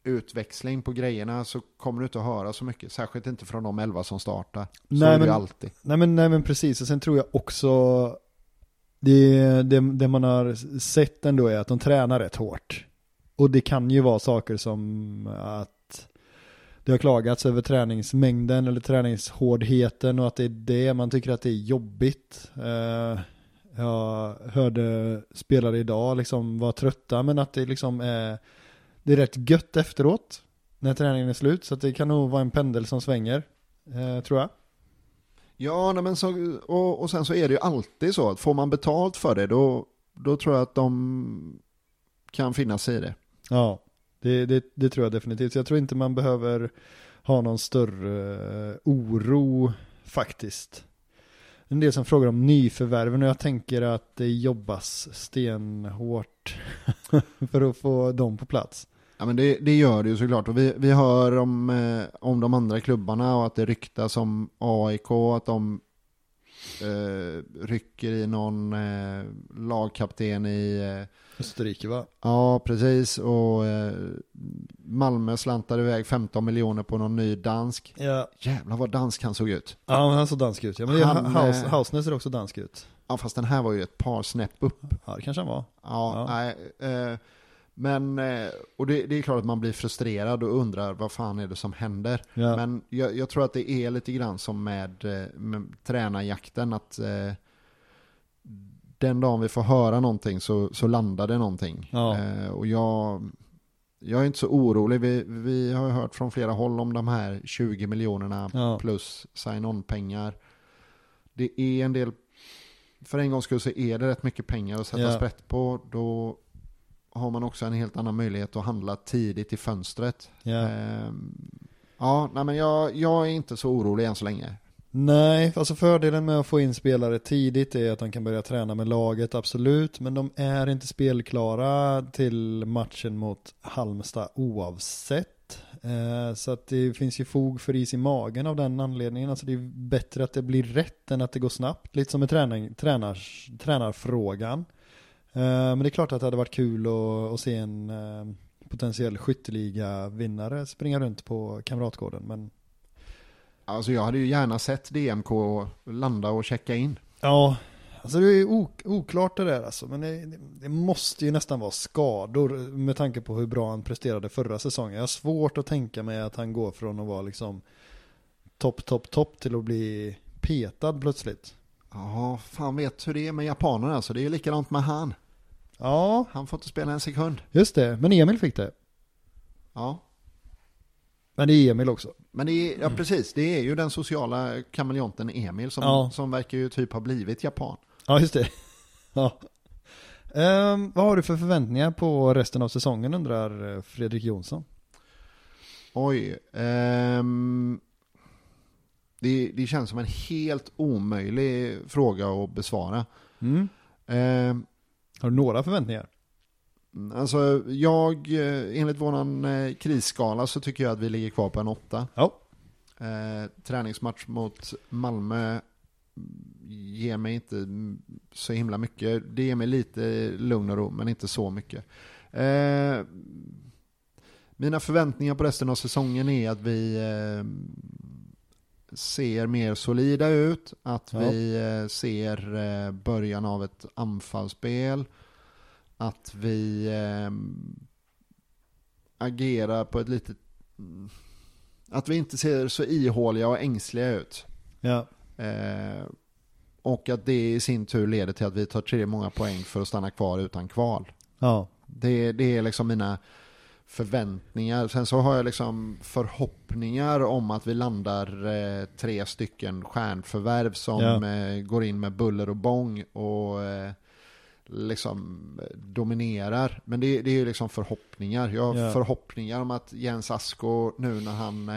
utväxling på grejerna så kommer du inte att höra så mycket. Särskilt inte från de elva som startar. Så Nej, är det men- ju alltid. Nej men, nej men precis, och sen tror jag också det, det, det man har sett ändå är att de tränar rätt hårt. Och det kan ju vara saker som att det har klagats över träningsmängden eller träningshårdheten och att det är det man tycker att det är jobbigt. Eh, jag hörde spelare idag liksom vara trötta men att det liksom är det är rätt gött efteråt när träningen är slut så det kan nog vara en pendel som svänger eh, tror jag. Ja, men så, och, och sen så är det ju alltid så att får man betalt för det då, då tror jag att de kan finnas i det. Ja, det, det, det tror jag definitivt. Jag tror inte man behöver ha någon större eh, oro faktiskt. En del som frågar om nyförvärven och jag tänker att det jobbas stenhårt *laughs* för att få dem på plats. Ja men det, det gör det ju såklart. Och vi, vi hör om, eh, om de andra klubbarna och att det ryktas om AIK, att de eh, rycker i någon eh, lagkapten i... Eh, Österrike va? ja, precis. Och eh, Malmö slantade iväg 15 miljoner på någon ny dansk. Ja. Jävlar vad dansk han såg ut. Ja, han såg dansk ut. Ja, men Han, Haus, eh, Hausner ser också dansk ut. Ja, fast den här var ju ett par snäpp upp. Ja, det kanske han var. Ja, Ja. Nej, eh, men, eh, och det, det är klart att man blir frustrerad och undrar vad fan är det som händer. Ja. Men jag, jag tror att det är lite grann som med, eh, med tränarjakten, att eh, den dagen vi får höra någonting så, så landar det någonting. Ja. Eh, och jag, jag är inte så orolig. Vi, vi har hört från flera håll om de här 20 miljonerna Ja. plus sign-on-pengar. Det är en del, för en gångs skull så är det rätt mycket pengar att sätta Ja. sprätt på. Då har man också en helt annan möjlighet att handla tidigt i fönstret. Ja. Ehm, ja, nej men jag, jag är inte så orolig än så länge. Nej, alltså fördelen med att få in spelare tidigt är att de kan börja träna med laget, absolut. Men de är inte spelklara till matchen mot Halmstad oavsett. Eh, så att det finns ju fog för is i magen av den anledningen. Alltså det är bättre att det blir rätt än att det går snabbt. Lite som med träning, tränars, tränarfrågan. Eh, men det är klart att det hade varit kul att, att se en eh, potentiell skytteliga-vinnare springa runt på Kamratgården. Men Alltså jag hade ju gärna sett DMK landa och checka in. ja, alltså det är ok- oklart det där alltså. Men det, det måste ju nästan vara skador med tanke på hur bra han presterade förra säsongen. Jag har svårt att tänka mig att han går från att vara liksom topp, topp, topp till att bli petad plötsligt. Ja, fan vet hur det är med japanerna alltså. Det är ju likadant med han. Ja, Han får inte spela en sekund. just det. Men Emil fick det. Ja, Men det är Emil också. men det är, ja precis. Det är ju den sociala kameleonten Emil som, Ja. som verkar ju typ ha blivit japan. Ja, just det. *laughs* Ja. Ehm, vad har du för förväntningar på resten av säsongen undrar eh, Fredrik Jonsson? Oj. ehm, det, det känns som en helt omöjlig fråga att besvara. Mm. Ehm, Har du några förväntningar? alltså jag, eh, enligt våran eh, krisskala så tycker jag att vi ligger kvar på en åtta. Ja. Eh, träningsmatch mot Malmö ger mig inte så himla mycket. Det ger mig lite lugn och ro, men inte så mycket. Eh, mina förväntningar på resten av säsongen är att vi eh, ser mer solida ut, att Ja. vi eh, ser eh, början av ett anfallsspel, att vi eh, agerar på ett lite att vi inte ser så ihåliga och ängsliga ut. Ja. Eh, och att det i sin tur leder till att vi tar tre många poäng för att stanna kvar utan kval. Ja. Det, det är liksom mina förväntningar. Sen så har jag liksom förhoppningar om att vi landar eh, tre stycken stjärnförvärv som eh, går in med buller och bång och eh, liksom eh, dominerar. Men det, det är ju liksom förhoppningar. Jag har Ja. förhoppningar om att Jens Asko nu när han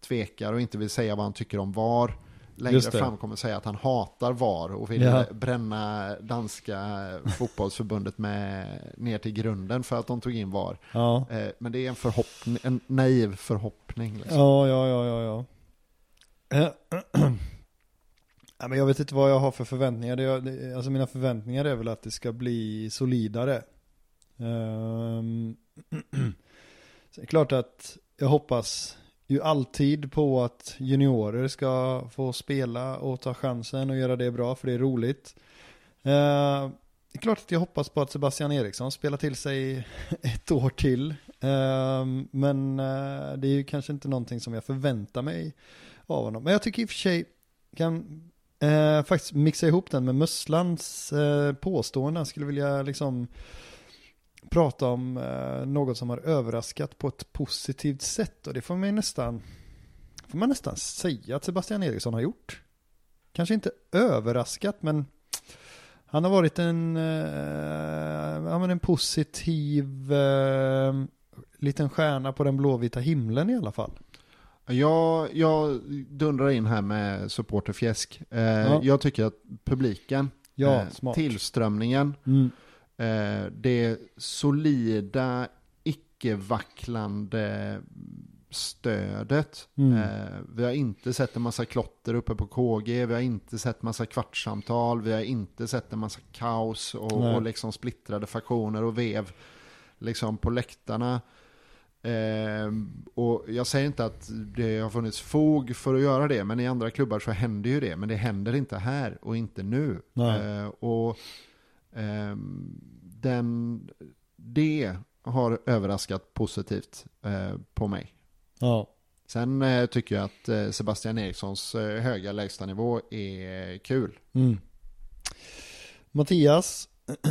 tvekar och inte vill säga vad han tycker om VAR längre fram kommer säga att han hatar VAR och vill Ja. bränna danska *laughs* fotbollsförbundet med, ner till grunden för att de tog in VAR. Ja. Eh, men det är en förhoppning, en naiv förhoppning. Liksom. Ja, ja, ja, ja, ja. Eh, *clears throat* ja, men jag vet inte vad jag har för förväntningar. Det, är- alltså mina förväntningar är väl att det ska bli solidare. Um, *clears throat* så det är klart att jag hoppas ju alltid på att juniorer ska få spela och ta chansen och göra det bra för det är roligt. Eh, det är klart att jag hoppas på att Sebastian Eriksson spelar till sig *laughs* ett år till. Eh, men eh, det är ju kanske inte någonting som jag förväntar mig av honom. Men jag tycker i och för sig kan eh, faktiskt mixa ihop den med Musslans eh, påstående. Jag skulle vilja liksom prata om eh, något som har överraskat på ett positivt sätt. Och det får man nästan, får man nästan säga att Sebastian Eriksson har gjort. Kanske inte överraskat men han har varit en, eh, ja, en positiv eh, liten stjärna på den blåvita himlen i alla fall. Jag, jag dundrar in här med supporterfjäsk. Eh, Ja. Jag tycker att publiken, Ja, eh, tillströmningen, Mm. Eh, det solida, icke-vacklande stödet. Mm. Eh, vi har inte sett en massa klotter uppe på KG, vi har inte sett massa kvartssamtal, vi har inte sett en massa kaos och, och liksom splittrade faktioner och vev liksom på läktarna. Eh, och jag säger inte att det har funnits fog för att göra det, men i andra klubbar så händer ju det. Men det händer inte här och inte nu. Eh, och ehm, den, det har överraskat positivt eh, på mig. Ja. Sen eh, tycker jag att eh, Sebastian Erikssons eh, höga lägstanivå är kul. Mm. Mattias,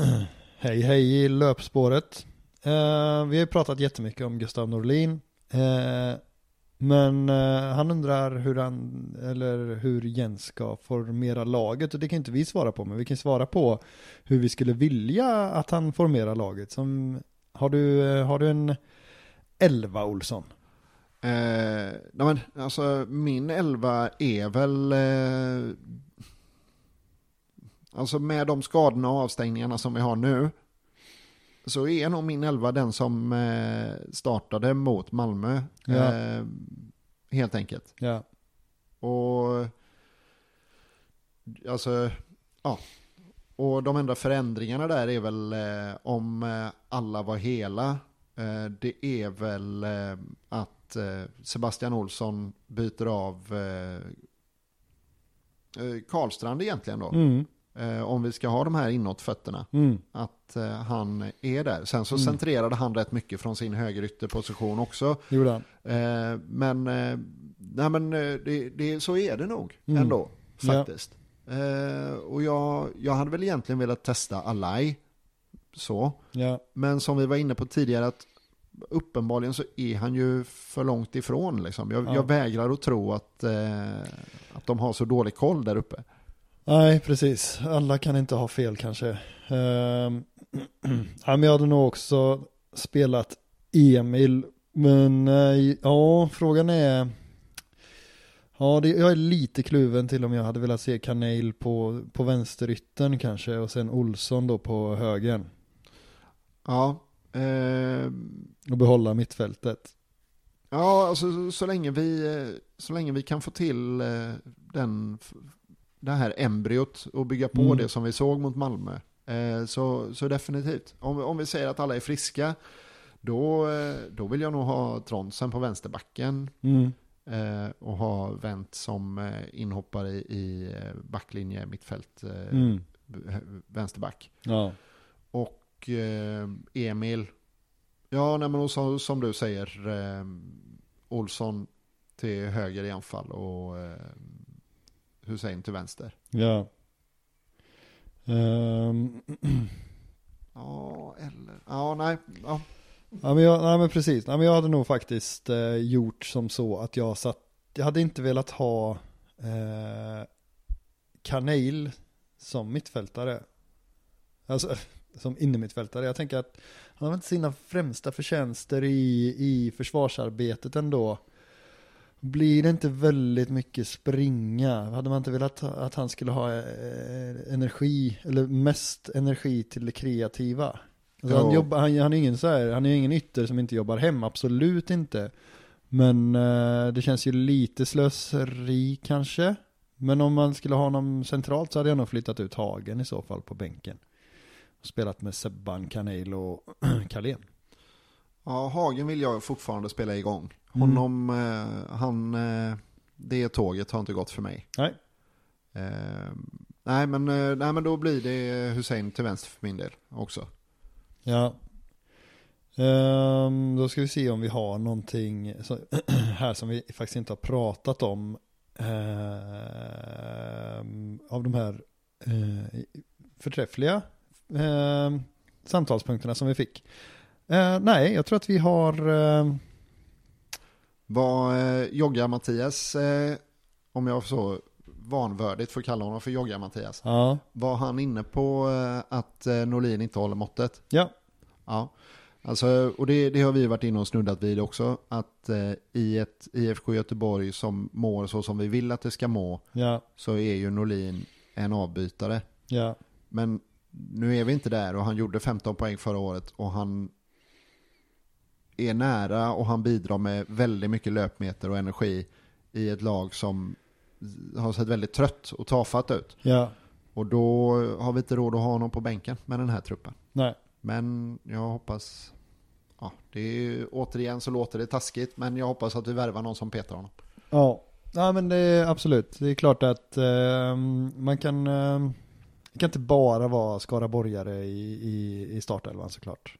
*clears throat* hej hej i löpspåret. Eh, vi har ju pratat jättemycket om Gustav Norlin. Men eh, han undrar hur han, eller hur Jens ska formera laget. Och det kan inte vi svara på, men vi kan svara på hur vi skulle vilja att han formerar laget. Som, har, du, eh, har du en elva Olsson? Eh, nej men, alltså, min elva är väl... Eh, alltså med de skadorna och avstängningarna som vi har nu så är nog min elva den som eh, startade mot Malmö. Ja. Eh, helt enkelt. Ja. Och alltså, ja. Och de enda förändringarna där är väl eh, om alla var hela. Det är väl att Sebastian Olsson byter av Karlstrand egentligen då. Mm. Eh, om vi ska ha de här inåtfötterna. Mm. Att eh, han är där. Sen så Mm. centrerade han rätt mycket från sin högerytterposition också. Gjorde han. Eh, men, eh, nej, men eh, det, det, så är det nog Mm. ändå Ja. faktiskt. Eh, och jag, jag hade väl egentligen velat testa Alai. Så. Ja. Men som vi var inne på tidigare att uppenbarligen så är han ju för långt ifrån. Liksom. Jag, Ja. jag vägrar att tro att, eh, att de har så dålig koll där uppe. Nej, precis. Alla kan inte ha fel kanske. *clears throat* Ja, men jag hade nog också spelat Emil. Men eh, ja, frågan är... Ja, det, jag är lite kluven till om jag hade velat se Kanel på, på vänsterytten kanske och sen Olsson då på högen. Ja, eh, Och behålla mittfältet. Ja, alltså så, så, länge vi, eh, så länge vi kan få till eh, den, det här embryot och bygga på Mm. det som vi såg mot Malmö. eh, Så, så definitivt. Om, om vi säger att alla är friska, då, eh, då vill jag nog ha Tronsen på vänsterbacken Mm. eh, och ha Wendt som inhoppare i, i backlinje, mittfält, eh, Mm. vänsterback. Ja. Och eh, Emil, ja nej, men så, som du säger, eh, Olsson till höger i anfall och Hussein till vänster. Ja. Ehm, Ja, eller, ja nej, ja. Ja men, jag, nej, men precis, nej, men jag hade nog faktiskt eh, gjort som så att jag satt, jag hade inte velat ha eh, Kanel som mittfältare. Alltså *laughs* som innermittfältare. Jag tänker att han har inte sina främsta förtjänster i, i försvarsarbetet ändå. Blir det inte väldigt mycket springa? Hade man inte velat att han skulle ha eh, energi, eller mest energi till det kreativa? Alltså han, jobbar, han, han är ingen så här, han är ingen ytter som inte jobbar hem, absolut inte. Men eh, det känns ju lite slöseri kanske. Men om man skulle ha honom centralt så hade jag nog flyttat ut Hagen i så fall på bänken. Och spelat med Sebban, Kanel och *clears throat* Carlén. ja, Hagen vill jag fortfarande spela igång. Mm. Honom, eh, han, eh, det tåget har inte gått för mig. Nej. Eh, nej, men, eh, nej, men då blir det Hussein till vänster för min del också. Ja. Ehm, då ska vi se om vi har någonting så, *clears throat* här som vi faktiskt inte har pratat om. Ehm, av de här eh, förträffliga ehm, samtalspunkterna som vi fick. Eh, nej, jag tror att vi har... Var eh, Jogga Mattias, eh, om jag så vanvördigt får kalla honom för Jogga Mattias, ja, var han inne på eh, att eh, Norlin inte håller måttet? ja, Ja. Alltså, och det, det har vi varit inne och snuddat vid också, att eh, i ett IFK Göteborg som mår så som vi vill att det ska må, ja, så är ju Norlin en avbytare. ja, Men nu är vi inte där och han gjorde 15 poäng förra året och han är nära och han bidrar med väldigt mycket löpmeter och energi i ett lag som har sett väldigt trött och tafatt ut. ja, Och då har vi inte råd att ha honom på bänken med den här truppen. nej, Men jag hoppas, ja, det är ju, återigen så låter det taskigt, men jag hoppas att vi värvar någon som petar honom. ja. Ja men det är absolut, det är klart att ehm, man kan, det kan inte bara vara skaraborgare i, i, i startelvan såklart.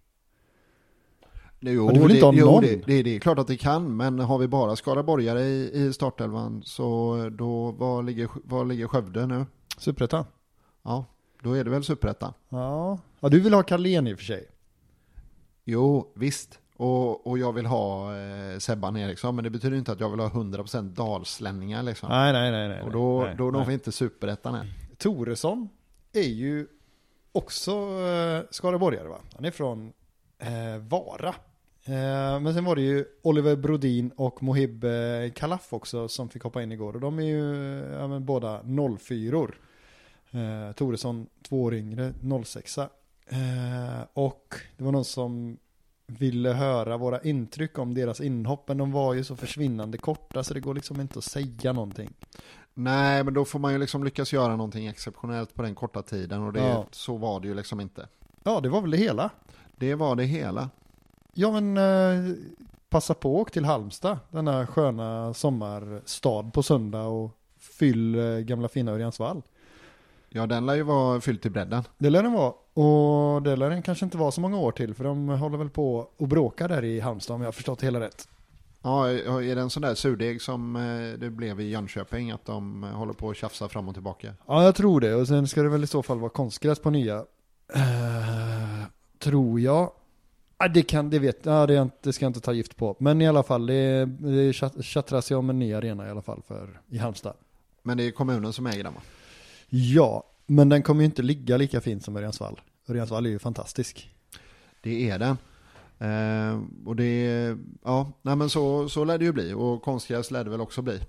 Jo, Men du vill det, inte ha jo någon? det, det, det är klart att det kan, men har vi bara Skaraborgare i, i startelvan så då, var ligger, var ligger Skövde nu? Superettan. Ja, då är det väl superettan. Ja. ja, du vill ha Carlén i och för sig. Jo, visst. Och, och jag vill ha eh, Sebban Eriksson, men det betyder inte att jag vill ha 100% dalslänningar liksom. Nej, nej, nej. nej och då, nej, då nej. vi inte superettan än. Toresson är ju också eh, skaraborgare va? Han är från eh, Vara. Eh, men sen var det ju Oliver Brodin och Mohib eh, Kalaf också som fick hoppa in igår. Och de är ju ja, båda 04 eh, Toresson två år yngre, 06 eh, Eh, och det var någon som ville höra våra intryck om deras inhopp, men de var ju så försvinnande korta så det går liksom inte att säga någonting. Nej, men då får man ju liksom lyckas göra någonting exceptionellt på den korta tiden och det, Ja. så var det ju liksom inte. Ja, det var väl det hela. Det var det hela. Ja, men eh, passa på och åk till Halmstad, denna sköna sommarstad på söndag och fyll eh, gamla fina Örjansvall. Ja, den lär ju vara fylld till bredden. Det lär den vara. Och det lär den kanske inte vara så många år till, för de håller väl på och bråkar där i Halmstad om jag har förstått det hela rätt. Ja, är det en sån där surdeg som eh, det blev i Jönköping, att de håller på att tjafsa fram och tillbaka? Ja, jag tror det. Och sen ska det väl i så fall vara konstgräs på nya. Eh, tror jag. Ja, det kan, det vet ja, det, det ska jag inte ta gift på. Men i alla fall, det, det tjatt- tjattras ju om en ny arena i alla fall för, i Halmstad. Men det är kommunen som äger den va? Ja, men den kommer ju inte ligga lika fint som Örjansvall. Örjansvall är ju fantastisk. Det är den. Eh, och det, ja, nej men så, så lär det ju bli. Och konstgräs lär det väl också bli.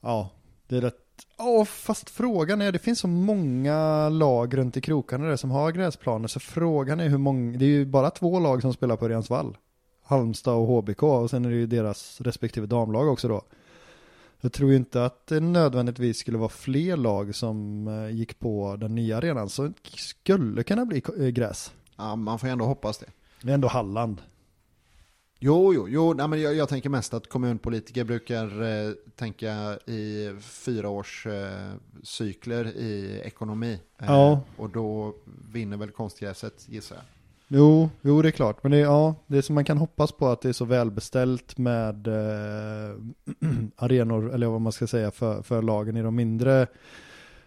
Ja, det är rätt. Ja, fast frågan är, det finns så många lag runt i krokarna där som har gräsplaner, så frågan är hur många, det är ju bara två lag som spelar på Örjansvall. Halmstad och HBK, och sen är det ju deras respektive damlag också då. Jag tror ju inte att det nödvändigtvis skulle vara fler lag som eh, gick på den nya arenan, så det skulle kunna bli eh, gräs. Ja, man får ändå hoppas det. Det är ändå Halland. Jo, jo, jo nej, men jag, jag tänker mest att kommunpolitiker brukar eh, tänka i fyra års eh, cykler i ekonomi. Eh, Ja. Och då vinner väl konstgräset gissar jag. Jo, jo det är klart. Men det ja, det är som man kan hoppas på att det är så välbeställt med eh, *clears throat* arenor, eller vad man ska säga, för, för lagen i de mindre,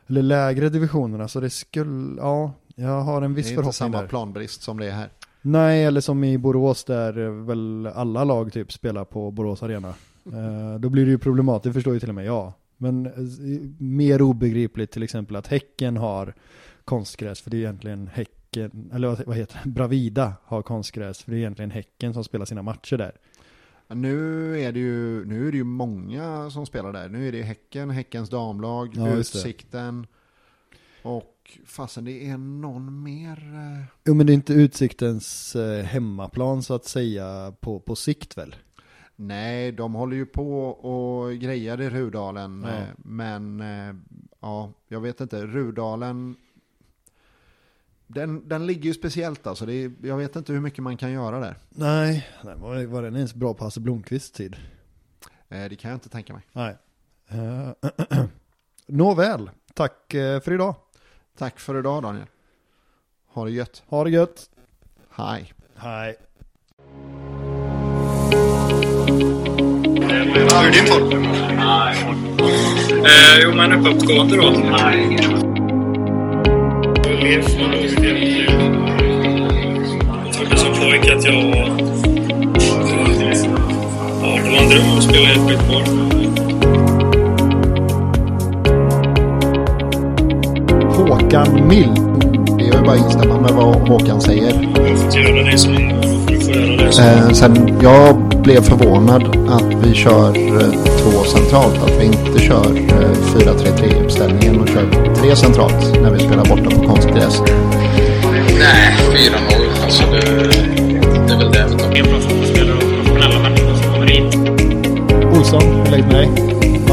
eller lägre divisionerna. Så det skulle, ja, jag har en Det viss är inte förhoppning samma där. planbrist som det är här. Nej, eller som i Borås där eh, väl alla lag typ spelar på Borås Arena. *laughs* Eh, då blir det ju problematiskt, det förstår ju till och med jag. Men eh, mer obegripligt till exempel att Häcken har konstgräs, för det är egentligen Häcken, eller vad, heter det, Bravida har konstgräs, för det är egentligen Häcken som spelar sina matcher där. Nu är det ju, nu är det ju många som spelar där. Nu är det Häcken, Häckens damlag, Ja. Utsikten. Och fasen det är någon mer. eh, Jo men det är inte Utsiktens eh, hemmaplan så att säga på, på sikt väl? Nej, de håller ju på och grejar i Rudalen. Ja. eh, Men ja, jag vet inte. Rudalen. Den, den ligger ju speciellt alltså. Det är, jag vet inte hur mycket man kan göra där. Nej, nej var, var den ens bra på Hasse Blomqvists tid? Eh, Det kan jag inte tänka mig. Nej. Uh, *clears throat* Nåväl, tack för idag. Tack för idag Daniel. Ha det gött. Ha det gött. Hej. Hej. Hur är din form? Eh, jo, men uppåtgående då. Jag trodde som pojke att jag var... Ja, det var en dröm att spela i ett skitboll. Håkan Mild. Det är ju bara att instämma med vad Håkan säger. Jag det får göra det som... Eh, sen jag blev förvånad att vi kör eh, två centralt. Att vi inte kör eh, 4-3-3 uppställningen och kör tre centralt när vi spelar borta på konstgräs. Nej, 4-0. Alltså det, det är väl det tar. En bra fotbollsspelare och professionella människor som kommer hit. Olsson, lägg med dig.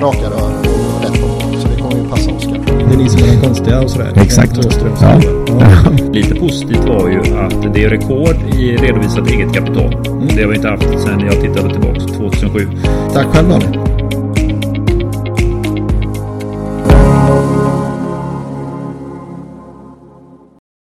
raka rör och rätt på. Så det kommer ju passa Oskar. Det är ni som är de konstiga och sådär. Exakt. Ja. ja. Lite positivt var ju att det är rekord i redovisat eget kapital. Det har vi inte haft sedan jag tittade tillbaka 2007. Tack själv Daniel.